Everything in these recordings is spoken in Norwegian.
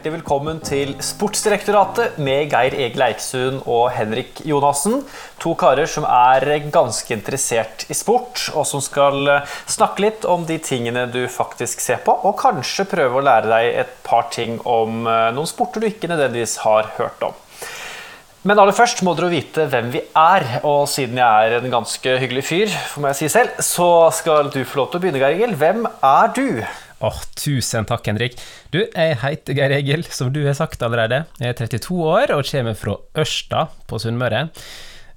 Hjertelig velkommen til Sportsdirektoratet med Geir Egil Eiksund og Henrik Jonassen. To karer som er ganske interessert i sport, og som skal snakke litt om de tingene du faktisk ser på, og kanskje prøve å lære deg et par ting om eh, noen sporter du ikke nødvendigvis har hørt om. Men aller først må dere vite hvem vi er, og siden jeg er en ganske hyggelig fyr, får jeg si selv, så skal du få lov til å begynne, Geir Egil. Hvem er du? Åh, Tusen takk, Henrik. Du, Jeg heter Geir Egil, som du har sagt allerede. Jeg er 32 år og kommer fra Ørsta på Sunnmøre.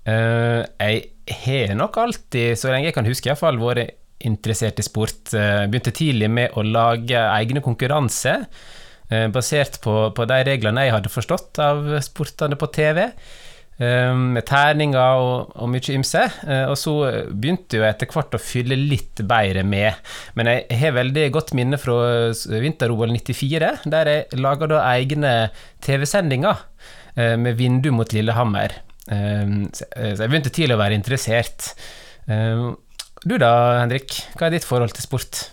Uh, jeg har nok alltid, så lenge jeg kan huske, iallfall vært interessert i sport. Uh, begynte tidlig med å lage egne konkurranser, uh, basert på, på, de reglene jeg hadde forstått av sportene på TV. Ehm, med terninger og, og mye ymse. Eh, og så begynte jeg etter hvert å fylle litt bedre med. Men jeg har veldig godt minne fra vinter-OL 94, der jeg laga egne TV-sendinger eh, med vindu mot Lillehammer. Ehm, så jeg begynte tidlig å være interessert. Ehm, du da, Henrik? Hva er ditt forhold til sport?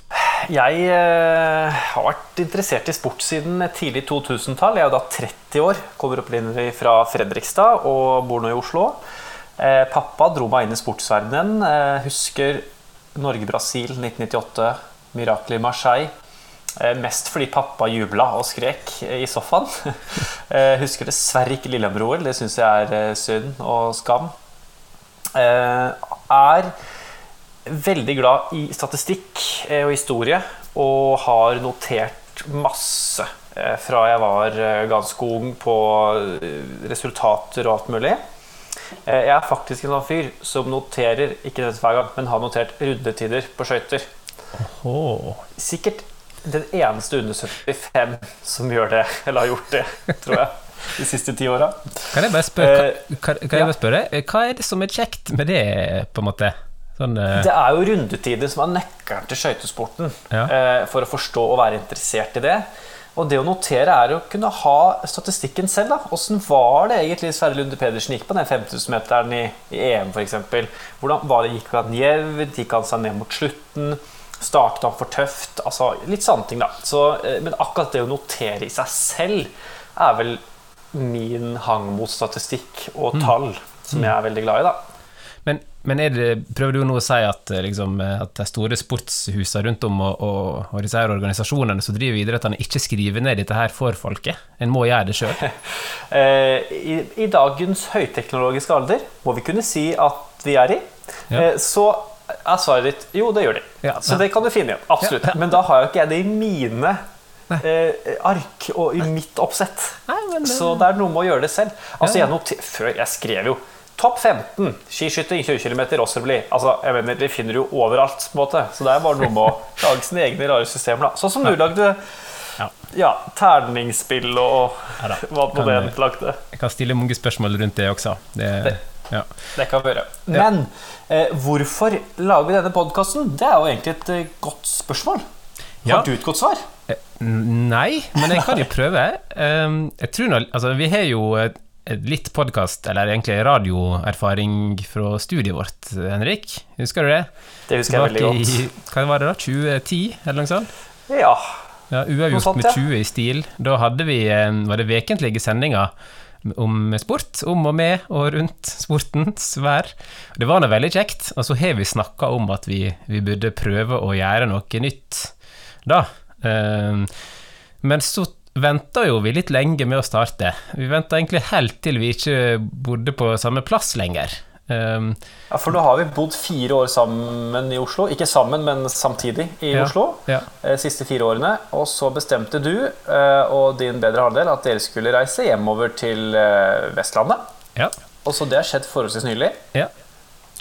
Jeg eh, har vært interessert i sport siden tidlig 2000-tall. Jeg er jo da 30 år, kommer opprinnelig fra Fredrikstad og bor nå i Oslo. Eh, pappa dro meg inn i sportsverdenen. Eh, husker Norge-Brasil 1998, Miracle i Marseille. Mest fordi pappa jubla og skrek i sofaen. Husker dessverre ikke Lillehammer-OL. Det syns jeg er synd og skam. er veldig glad i statistikk eh, og historie, og har notert masse eh, fra jeg var eh, ganske ung på resultater og alt mulig. Jeg er faktisk en sånn fyr som noterer, ikke dette hver gang, men har notert rundetider på skøyter. Sikkert den eneste under 75 som gjør det, eller har gjort det, tror jeg. De siste ti åra. Kan jeg bare spørre, hva, kan jeg bare spørre, hva er det som er kjekt med det, på en måte? Sånn, eh. Det er jo rundetider som er nøkkelen til skøytesporten. Ja. eh, for å forstå og være interessert i det. Og det å notere er å kunne ha statistikken selv. da Åssen var det egentlig Sverre Lunde Pedersen gikk på den 5000-meteren i, i EM f.eks.? Hvordan var det, Gikk han jevnt? Gikk han seg ned mot slutten? Startet han for tøft? Altså, litt sånne ting, da. Så, uh, men akkurat det å notere i seg selv er vel min hang mot statistikk og mm. tall, mm. som jeg er veldig glad i. da men, det, prøver du nå å si at, eh, liksom, eh, at de store sportshusene rundt om og, og, og disse her organisasjonene som driver idrettene, ikke skriver ned dette her for folket? En må gjøre det sjøl? Eh, I, I, dagens høyteknologiske alder må vi kunne si at vi er i. Ja. Så er svaret ditt jo, det gjør de. Ja, så det kan du finne igjen. Absolutt. Ja, Men da har jo ikke jeg det i mine eh, ark og i mitt oppsett. Nei, det... Så det er noe med å gjøre det selv. Altså, jeg noter, før jeg skrev jo Topp 15 skiskyting 20 km Osserbli. Altså, jeg mener, de finner du overalt. på en måte Så det er bare noe med å lage sine egne rare systemer. da Sånn som du lagde ja. ja terningsspill og ja, hva på det lagde. Jeg kan stille mange spørsmål rundt det også. Det, det, ja. det kan vi gjøre. Men eh, hvorfor lager vi denne podkasten? Det er jo egentlig et eh, godt spørsmål. Har du et godt svar? Eh, nei, men jeg kan jo prøve. Um, jeg tror nå, altså, Vi har jo litt podkast, eller egentlig radioerfaring fra studiet vårt, Henrik. Husker du det? Det husker jeg veldig godt. I, hva var det da? 2010, eller noe sånt? Ja. ja Uavgjort med 20 i stil. Da hadde vi, var det vekentlige sendinger om sport, om og med og rundt sportens vær. Det var nå veldig kjekt. Og så har vi snakka om at vi, vi, burde prøve å gjøre noe nytt da. Ehm, men så venta jo vi litt lenge med å starte. Vi venta egentlig helt til vi ikke bodde på samme plass lenger. Um, ja, For nå har vi bodd fire år sammen i Oslo. Ikke sammen, men samtidig i ja, Oslo. Ja. De eh, siste fire årene. Og så bestemte du uh, og din bedre halvdel at dere skulle reise hjemover til uh, Vestlandet. Ja. Og så det har skjedd forholdsvis nylig. Ja.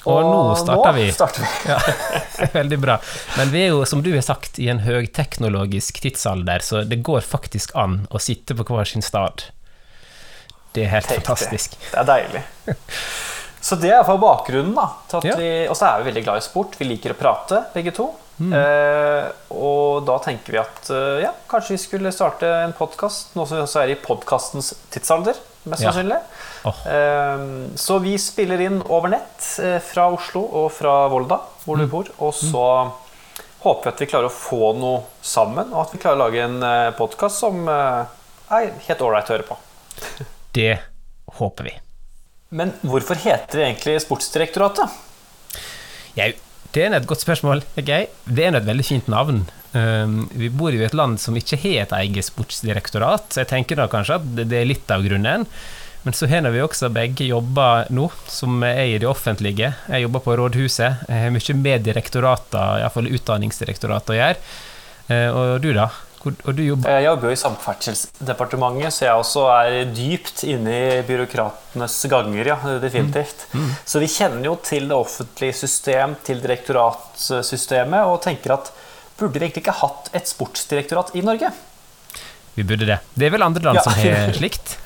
Og, og nå starter vi. Starter vi. ja, veldig bra. Men vi er jo, som du har sagt, i en høyteknologisk tidsalder, så det går faktisk an å sitte på hver sin stad. Det er helt Tenk fantastisk. Det. det er deilig. Så det er iallfall bakgrunnen. da ja. vi, Og så er vi veldig glad i sport. Vi liker å prate, begge to. Mm. Eh, og da tenker vi at eh, ja, kanskje vi skulle starte en podkast, nå som vi også er i podkastens tidsalder mest sannsynlig. Oh. Så vi spiller inn over nett eh, fra Oslo og fra Volda, hvor mm. du bor. Og så mm. håper vi at vi klarer å få noe sammen, og at vi klarer å lage en eh, podkast som eh, er helt ålreit å høre på. Det håper vi. Men hvorfor heter det egentlig Sportsdirektoratet? Ja, det er et godt spørsmål. Okay. Det er et veldig fint navn. Um, vi bor jo i et land som ikke har et eget sportsdirektorat, så jeg tenker da kanskje at det er litt av grunnen. Men så har vi også begge jobber nå, som er i det offentlige. Jeg jobber på rådhuset. Jeg har mye med direktorater, iallfall Utdanningsdirektoratet, å gjøre. Uh, og du, da? Hvor, Og du jobber? Jeg jobber jo i Samferdselsdepartementet, så jeg også er dypt inne i byråkratenes ganger, ja, definitivt. Mm. Mm. Så vi kjenner jo til det offentlige system, til direktoratsystemet, og tenker at burde vi egentlig ikke hatt et sportsdirektorat i Norge? Vi burde det. Det er vel andre land ja. som har slikt?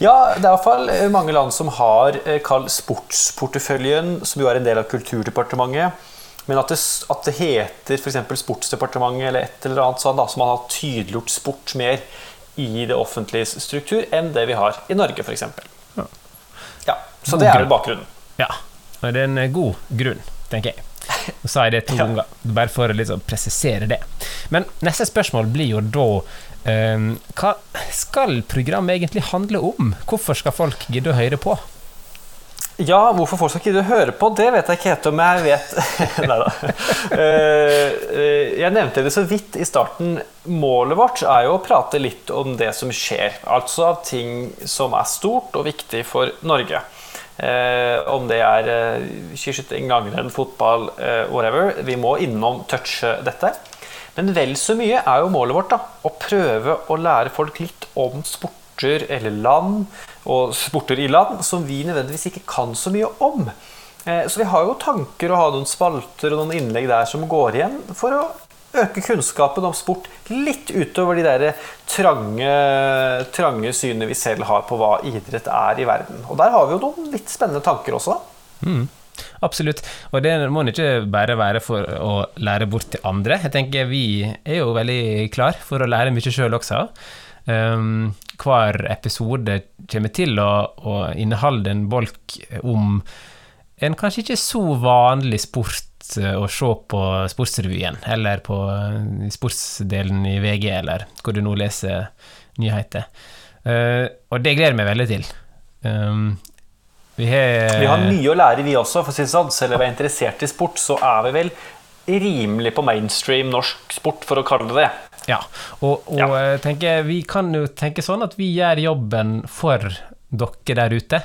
Ja, det er iallfall mange land som har eh, kalt sportsporteføljen, som jo er en del av Kulturdepartementet. Men at det, at det heter f.eks. Sportsdepartementet eller et eller annet sånn, da, så man har tydeliggjort sport mer i det offentlige struktur enn det vi har i Norge, f.eks. Ja. ja, så god det er jo bakgrunnen. Ja, og det er en god grunn, tenker jeg. Nå sa jeg det to ja. ganger, bare for å liksom presisere det. Men neste spørsmål blir jo da um, Hva skal programmet egentlig handle om? Hvorfor skal folk gidde å høre på? Ja, hvorfor folk skal gidde å høre på, det vet jeg ikke helt om jeg vet. Nei da. Eh, jeg nevnte det så vidt i starten. Målet vårt er jo å prate litt om det som skjer. Altså av ting som er stort og viktig for Norge. Eh, om det er eh, skiskyting, langrenn, fotball, eh, whatever. Vi må innom touche dette. Men vel så mye er jo målet vårt da, å prøve å lære folk litt om sporter eller land, og sporter i land, som vi nødvendigvis ikke kan så mye om. Eh, så vi har jo tanker å ha noen spalter og noen innlegg der som går igjen for å øke kunnskapen om sport litt utover de der trange, trange synene vi selv har på hva idrett er i verden. Og der har vi jo noen litt spennende tanker også. Mm. Absolutt. Og det må ikke bare være for å lære bort til andre. Jeg tenker Vi er jo veldig klar for å lære mye sjøl også. Um, hver episode kommer til å, å inneholde en bolk om en kanskje ikke så vanlig sport Eh, å se på Sportsrevyen, eller på eh, sportsdelen i VG, eller hvor du nå leser nyheter. Uh, og det gleder jeg meg veldig til. Um, vi, har, vi har mye å lære, vi også. for å si det sånn. Selv om vi er interessert i sport, så er vi vel rimelig på mainstream norsk sport, for å kalle det det. Ja, og, og ja. Tenker, vi kan jo tenke sånn at vi gjør jobben for dere der ute.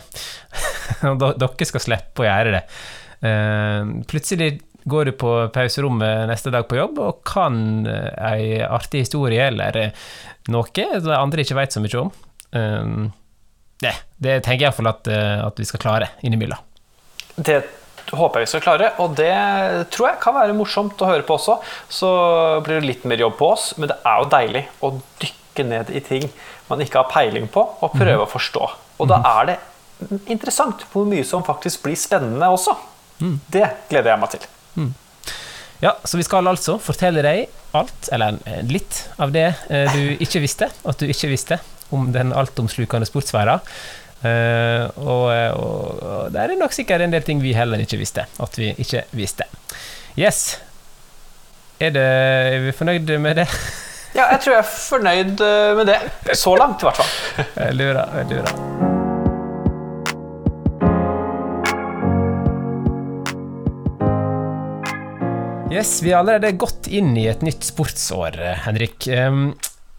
dere skal slippe å gjøre det. Uh, plutselig går du på pauserommet neste dag på jobb og kan eh, ei artig historie eller eh, noe som andre ikke veit så mye om. Det, det tenker jeg iallfall at, eh, at vi skal klare innimellom. Det håper jeg vi skal klare, og det tror jeg kan være morsomt å høre på også. Så blir det litt mer jobb på oss, men det er jo deilig å dykke ned i ting man ikke har peiling på, og prøve mm. å forstå. Og da mhm. er det interessant hvor mye som faktisk blir spennende også. Mm. Det gleder jeg meg til. Mm. Ja, så vi skal altså fortelle deg alt, eller litt, av det eh, du ikke visste at du ikke visste om den altomslukende sportsverden. Uh, og, og, og der er nok sikkert en del ting vi heller ikke visste at vi ikke visste. Yes. Er, det, er vi fornøyd med det? ja, jeg tror jeg er fornøyd med det. Så langt, i hvert fall. Jeg lurer, jeg lurer. Yes, Vi er allerede gått inn i et nytt sportsår, Henrik.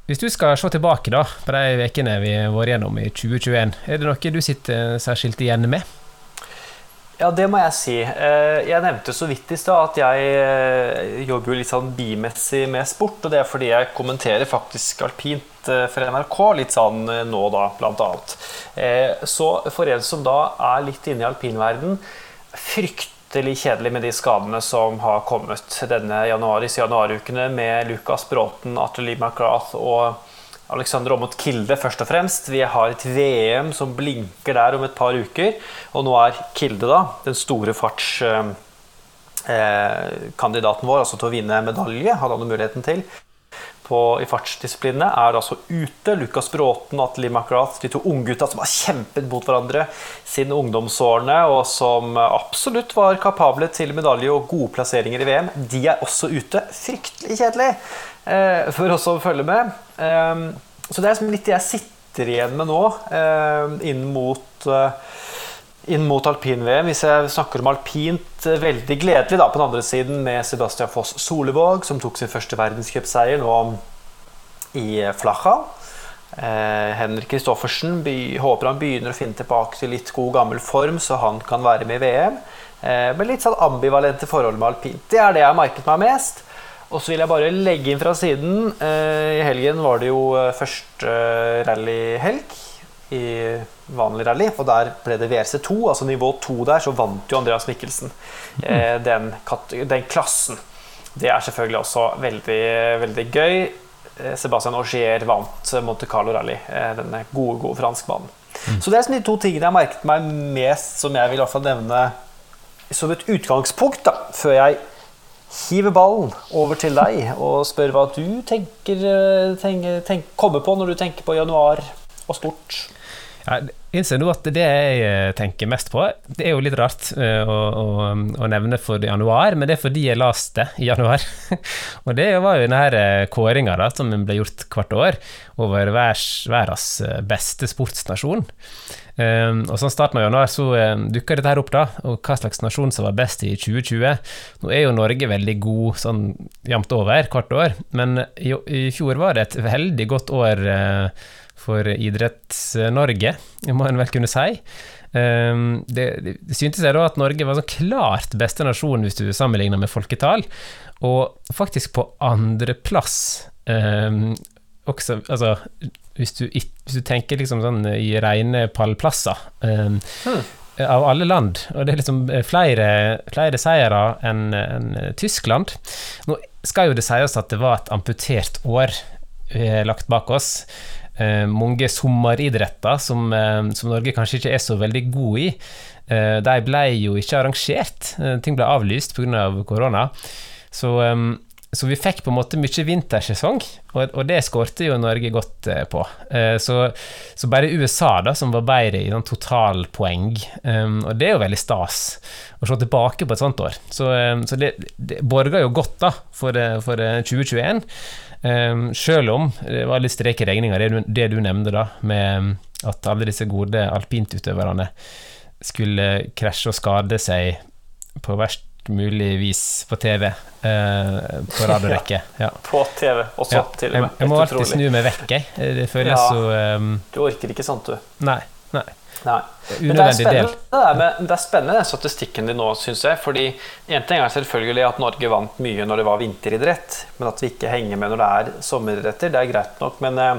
hvis du skal se tilbake da, på de ukene vi har vært gjennom i 2021, er det noe du sitter særskilt igjen med? Ja, det må jeg si. Eh, jeg nevnte så vidt i stad at jeg eh, jobber jo litt sånn bimessig med sport. Og det er fordi jeg kommenterer faktisk alpint eh, for NRK litt sånn nå, da, blant annet. Så for en som da er litt inne i alpinverden, frykt fryktelig kjedelig med de skadene som har kommet denne januaris januarukene med Lucas Bråten, Arthur Lee McGrath og Alexander Aamodt Kilde først og fremst. Vi har et VM som blinker der om et par uker. Og nå er Kilde da, den store fartskandidaten eh, vår, altså til å vinne medalje, hadde han muligheten til på, i fartsdisiplinene er altså ute. Lukas Bråten og Atle McGrath, de to unggutta som har kjempet mot hverandre siden ungdomsårene, og som absolutt var kapable til medalje og gode plasseringer i VM, de er også ute. Fryktelig kjedelig eh, for oss som følger med. Eh, så det er litt det jeg sitter igjen med nå, inn mot inn mot alpin-VM. Hvis jeg snakker om alpint, veldig gledelig da, på den andre siden med Sebastian Foss Solevåg, som tok sin første verdenscupseier nå i Flacha. Eh, Henrik Kristoffersen håper han begynner å finne tilbake til litt god, gammel form, så han kan være med i VM. Eh, med litt sånn ambivalente forhold med alpint. Det er det jeg har merket meg mest. Og så vil jeg bare legge inn fra siden. Eh, I helgen var det jo eh, første eh, rallyhelg i vanlig rally, og der ble det WRC2, altså nivå 2 der, så vant jo Andreas Mikkelsen eh, den, den klassen. Det er selvfølgelig også veldig, veldig gøy. Eh, Sebastian Augier vant Monte Carlo Rally, eh, denne gode, gode franskmannen. Mm. Så det er liksom de to tingene jeg har merket meg mest, som jeg vil i hvert fall nevne som et utgangspunkt, da, før jeg hiver ballen over til deg og spør hva du tenker, eh, tenker, tenker kommer på når du tenker på januar og stort. Jeg innser nå at det jeg eh, tenker mest på Det er jo litt rart eh, å, å, å nevne for januar, men det er fordi jeg leste det i januar. og det var jo denne eh, kåringa som ble gjort hvert år over verdens beste sportsnasjon. Um, og sånn starten av januar så um, dukka dette her opp, da, og hva slags nasjon som var best i 2020. Nå er jo Norge veldig god sånn jevnt over hvert år, men i, i, fjor var det et veldig godt år. Uh, for Idretts-Norge, må en vel kunne si. Um, det, det syntes jeg da at Norge var sånn klart beste nasjon hvis du sammenligner med folketall, og faktisk på andreplass um, også Altså hvis du, hvis du, tenker liksom sånn i rene pallplasser um, hmm. av alle land, og det er liksom flere, flere seire enn en Tyskland. Nå skal jo det sies at det var et amputert år vi har lagt bak oss eh, mange sommeridretter som, eh, som, Norge kanskje ikke er så veldig god i. Eh, de ble jo ikke arrangert, eh, ting ble avlyst pga. Av korona. Så, eh, så, vi fikk på en måte mye vintersesong, og, og det skårte jo Norge godt eh, på. Så, så, bare USA, da, som var bedre i sånn totalpoeng, og det er jo veldig stas å se tilbake på et sånt år. Så, så det, det borger jo godt da for, for 2021. Um, selv om det var litt strek i regninga, det, det, du nevnte da, med at alle disse gode alpintutøverne skulle krasje og skade seg på verst mulig vis på TV. Eh, på radiorekke. Ja. På TV, også til og med. Jeg, jeg må alltid snu meg vekk, jeg. Det føles så um, Du orker ikke sånt, du. Nei. nei. Nei. Men det er, spennende, det, er spennende den statistikken din nå, syns jeg. fordi En ting er selvfølgelig at Norge vant mye når det var vinteridrett, men at vi ikke henger med når det er sommeridretter, det er greit nok. Men eh,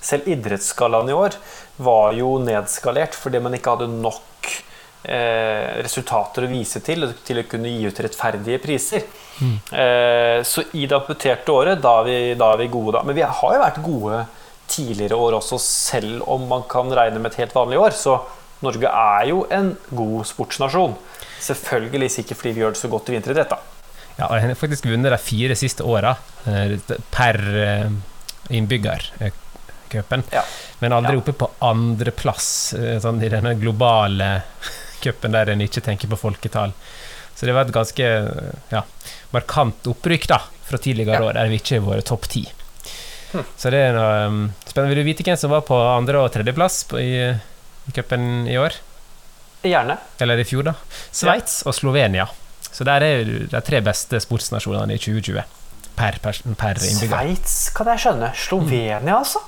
selv idrettsgallaen i år var jo nedskalert fordi man ikke hadde nok eh, resultater å vise til til å kunne gi ut rettferdige priser. Mm. Eh, så i det amputerte året, da er, vi, da er vi gode, da. Men vi har jo vært gode tidligere år også, selv om man kan regne med et helt vanlig år. Så Norge er jo en god sportsnasjon. Selvfølgelig sikkert fordi vi gjør det så godt i vinteridrett. Ja, og jeg har faktisk vunnet de fire siste åra eh, per eh, innbygger. Køpen. Ja. Men aldri ja. oppe på andreplass sånn, i denne globale cupen der en ikke tenker på folketall. Så det var et ganske ja, markant opprykk da, fra tidligere år, der vi ikke har vært topp ti. Så det er noe um, spennende. Vil du vite hvem som var på andre- og tredjeplass i, i cupen i år? Gjerne. Eller i fjor, da. Sveits ja. og Slovenia. Så der er de tre beste sportsnasjonene i 2020 per, per, per innbygger. Sveits kan jeg skjønne. Slovenia, mm. altså?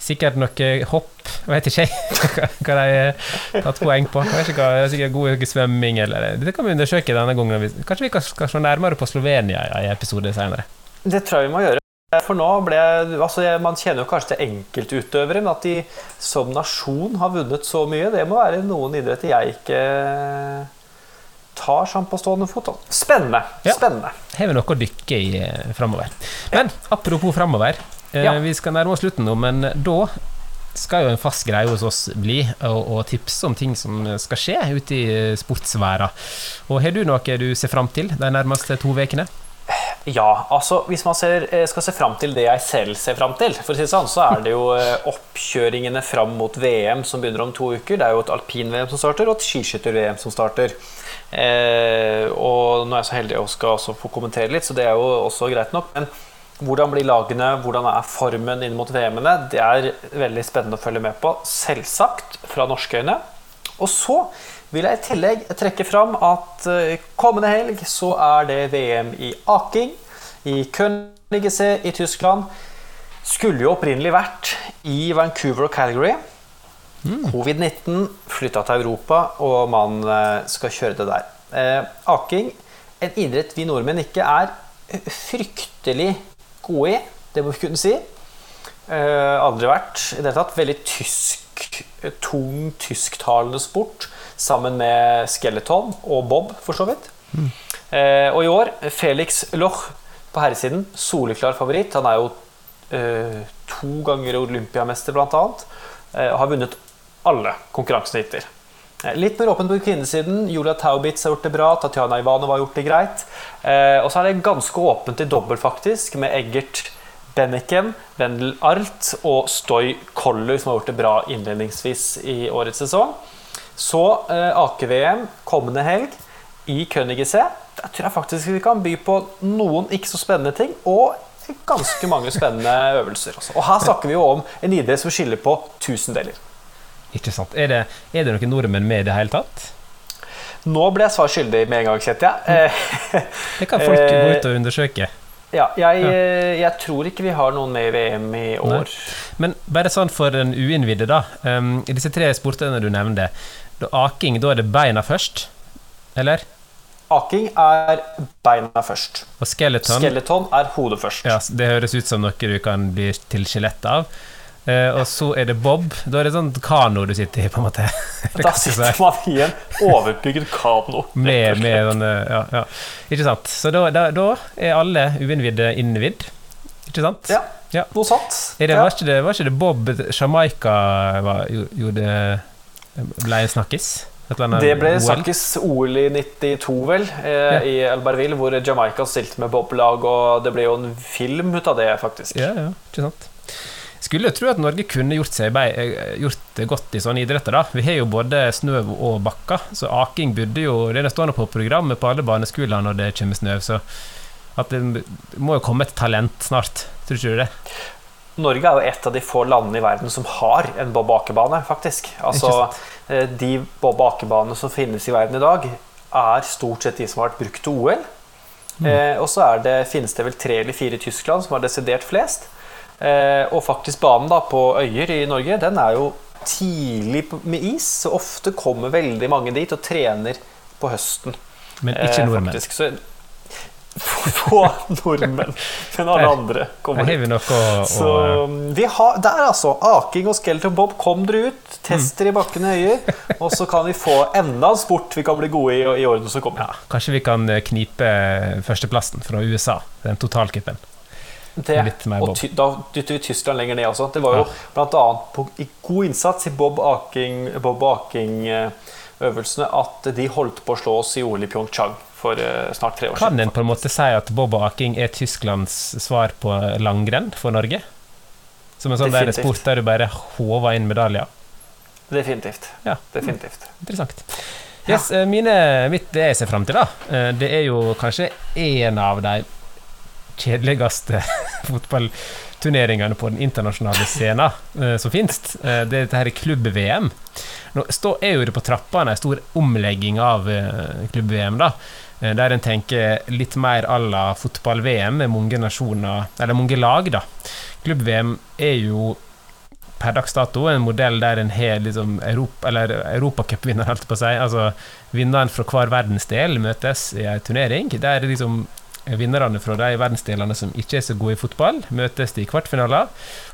Sikkert noe hopp, vet ikke jeg hva de har tatt poeng på. Jeg vet ikke hva, Sikkert god svømming eller Det kan vi undersøke denne gangen. Kanskje vi skal se nærmere på Slovenia i en episode senere. Det tror jeg vi må gjøre. For nå ble, altså Man kjenner jo kanskje til enkeltutøvere, men at de som nasjon har vunnet så mye, det må være noen idretter jeg ikke tar sånn på stående fot. Spennende. Ja. spennende. Har vi noe å dykke i eh, framover. Men apropos framover. Eh, ja. Vi skal nærme oss slutten nå, men da skal jo en fast greie hos oss bli å, tipse om ting som skal skje ute i sportsværa. Og har du noe du ser fram til de nærmeste to ukene? Ja, altså hvis man ser, eh, skal se fram til det jeg selv ser fram til, for å si det sånn, så er det jo eh, oppkjøringene fram mot VM som begynner om to uker. Det er jo et alpin-VM som starter, og et skiskytter-VM som starter. Eh, og nå er jeg så heldig å skal også få kommentere litt, så det er jo også greit nok. Men hvordan blir lagene, hvordan er formen inn mot VM-ene? Det er veldig spennende å følge med på, selvsagt, fra norske øyne. Og så vil jeg i tillegg trekke fram at eh, kommende helg så er det VM i aking i Königsee i Tyskland. Skulle jo opprinnelig vært i Vancouver og Calgary. Mm. Covid-19 flytta til Europa, og man eh, skal kjøre det der. Eh, aking, en idrett vi nordmenn ikke er fryktelig gode i, det må vi kunne si. Eh, aldri vært i det hele tatt. Veldig tysk, tung tysktalende sport sammen med skeleton og bob, for så vidt. Mm. Eh, og i år Felix Loch på herresiden, soleklar favoritt. Han er jo eh, to ganger olympiamester, blant annet. Eh, har vunnet alle konkurransene hittil. Eh, litt mer åpent på kvinnesiden. Julia Taubitz har gjort det bra. Tatjana Ivanova har gjort det greit. Eh, og så er det ganske åpent i dobbel, faktisk, med Eggert Benneken, Wendel Arlt og Stoy Koller, som har gjort det bra innledningsvis i årets sesong. Så eh, Ake-VM kommende helg i Königsee. Der tror jeg faktisk vi kan by på noen ikke så spennende ting. Og ganske mange spennende øvelser. Også. Og her snakker vi jo om en idrett som skiller på tusendeler. Ikke sant. Er det, er det noen nordmenn med i det hele tatt? Nå ble jeg svar skyldig med en gang, kjente jeg. det kan folk gå ut og undersøke. Ja, jeg, jeg, tror ikke vi har noen med i VM i år. Nei. Men bare sånn for den uinnvidde, da. Um, I disse tre sportene du nevnte, da aking, da er det beina først? Eller? Aking er beina først. Og skeleton? Skeleton er hodet først. Ja, Det høres ut som noe du kan bli til skjelett av. Uh, og så er det bob. Da er det sånn kano du sitter i, på en måte. da sitter man i en overbygd kano. med, med sånn, ja, ja. Ikke sant. Så da, da, da er alle uinnvidde innvidd. Ikke sant? Ja. ja. Noe sant. Det, var, ikke det, var, ikke det, Bob Jamaica var, gjorde ble snakkis? Det ble snakkis OL i 92, vel, eh, ja. i Albertville, hvor Jamaica stilte med boblag, og det ble jo en film ut av det, faktisk. Ja, ja, ikke sant. Skulle tro at Norge kunne gjort, seg, eh, gjort det godt i sånne idretter. da. Vi har jo både snø og bakker, så aking burde jo Det er stående på programmet på alle barneskoler når det kommer snø, så at det må jo komme et talent snart. Tror ikke du det? Norge er jo et av de få landene i verden som har en bob akebane, faktisk. Altså, eh, de bob akebanene som finnes i verden i dag, er stort sett de som har vært brukt til OL. Mm. Eh, og så finnes det vel tre eller fire i Tyskland som har desidert flest. Eh, og faktisk banen da, på Øyer i Norge, den er jo tidlig med is. Så ofte kommer veldig mange dit og trener på høsten. Men ikke eh, nordmenn. Faktisk. Så få nordmenn, men alle andre kommer hit. Så vi har, Der, altså. Aking og Skeleton Bob, kom dere ut. Tester mm. i bakkene høyer. Og så kan vi få enda en sport vi kan bli gode i i årene som kommer. Ja, kanskje vi kan eh, knipe førsteplassen fra USA, den totalcupen. Det, og ty, da dytter vi Tyskland lenger ned også. Det var jo ja. bl.a. i god innsats i Bob Aking-øvelsene Aking at de holdt på å slå oss i OL i Pyeongchang for uh, snart tre år siden. Kan en på en måte si at bob aking er Tysklands svar på langrenn for Norge? Som en sånn der sport der du bare håver inn medaljer? Definitivt. Ja. Definitivt. Interessant. Yes, ja. Eh, mine, mitt, det jeg ser fram til, da, eh, det er jo kanskje en av de kjedeligste fotballturneringene på den internasjonale scenen som finnes. Det er dette her klubb-VM. Nå er jo på trappene en stor omlegging av klubb-VM, da. Eh, der en tenker litt mer à la fotball-VM med mange nasjoner, eller mange lag, da. Klubb-VM er jo per dags dato en modell der en har liksom Europa, eller europacupvinner, holdt på å si. Altså vinneren fra hver verdensdel møtes i en turnering. Der liksom vinnerne fra de verdensdelene som ikke er så gode i fotball, møtes i kvartfinaler.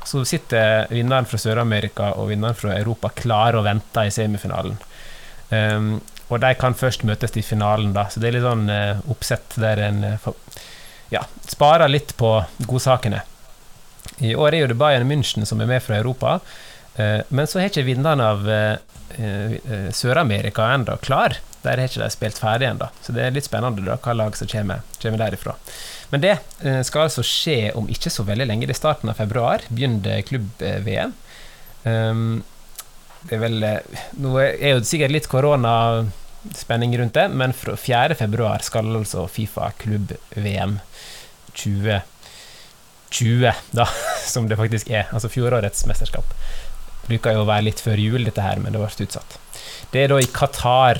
Så sitter vinneren fra Sør-Amerika og vinneren fra Europa klar og venter i semifinalen. Um, og de kan først møtes i finalen, da. Så det er litt sånn uh, oppsett der en uh, ja, sparer litt på godsakene. I år er det Bayern München som er med fra Europa, uh, men så har ikke vinneren av Sør-Amerika ennå klar. Der har ikke de spilt ferdig ennå, så det er litt spennende da, hva lag som kommer, kommer derifra. Men det skal altså skje om ikke så veldig lenge. Er starten av februar, begynner klubb-VM. Um, det er vel eh, Nå er jo sikkert litt koronaspenning rundt det, men fra 4. februar skal altså Fifa klubb-VM 20 20, da, som det faktisk er. Altså fjorårets mesterskap. Bruker jo å være litt før jul, dette her, men det ble utsatt. Det er da i Qatar.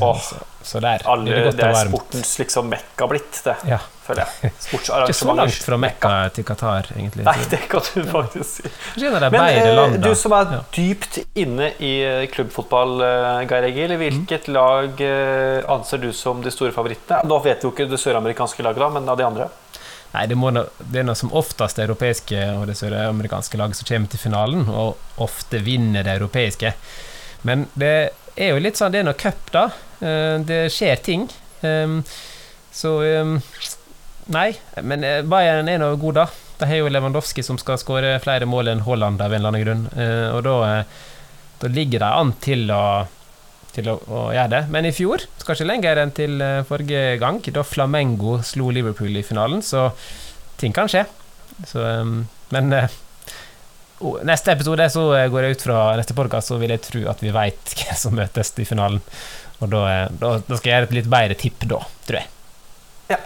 Oh, så, så, der alle, det, det er sportens liksom mekka blitt, det. Ja. Føler jeg. Ikke så langt fra Mekka til Qatar, egentlig. Nei, det kan du faktisk si. Men eh, du som er dypt inne i eh, klubbfotball, eh, Geir Egil, hvilket mm. lag eh, anser du som de store favorittene? Nå vet jo ikke det søramerikanske laget, da, men av de andre? Nei, det, må, det er noe som oftest det europeiske og det søramerikanske laget som kommer til finalen, og ofte vinner det europeiske. Men det er jo litt sånn, det er noe cup, da. Eh, det skjer ting. Så Nei, men eh, Bayern er nå god, da. De har jo Lewandowski som skal skåre flere mål enn Haaland av en eller annen grunn. Eh, og da, da ligger de an til å til å, å, gjøre det. Men i fjor, skal ikke lenger enn til forrige gang, da Flamengo slo Liverpool i finalen, så ting kan skje. Så, men neste episode så går jeg ut fra neste podkast, så vil jeg tro at vi veit hvem som møtes i finalen. Og da, eh, da, da, skal jeg gjøre et litt bedre tipp da, tror jeg. Ja.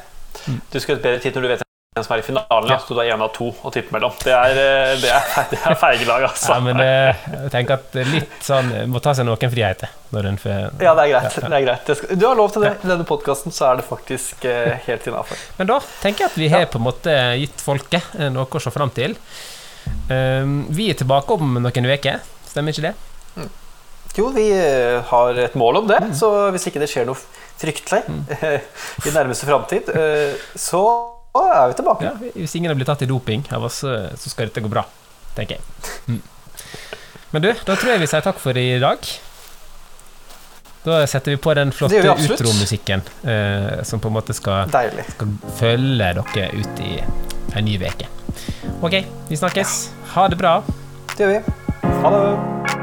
Mm. Du skal gjøre et bedre tipp når du vet hvem som er i finalen, ja. så du er én av to å tippe mellom. Det er, eh, det er, det er feiglag, altså. Ja, men eh, jeg tenker at litt sånn Må ta seg noen friheter. Når får, ja, det er greit. Ja, det er greit. Du har lov til det. I denne podkasten så er det faktisk helt innafor. Men da tenker jeg at vi har på en måte gitt folket noe å se fram til. Um, vi er tilbake om noen uker, stemmer ikke det? Mm. Jo, vi eh, har et mål om det, mm. så hvis ikke det skjer noe fryktelig mm. i nærmeste framtid, eh, så er vi tilbake. Ja, hvis ingen har blitt tatt i doping av oss, eh, så skal dette gå bra, tenker jeg. Mm. Men du, da tror jeg vi sier takk for i dag. Da setter vi på den flotte utromusikken eh, som på en måte skal, skal følge dere ut i en ny uke. Ok, vi snakkes. Ha det bra. Det gjør vi. Ha det.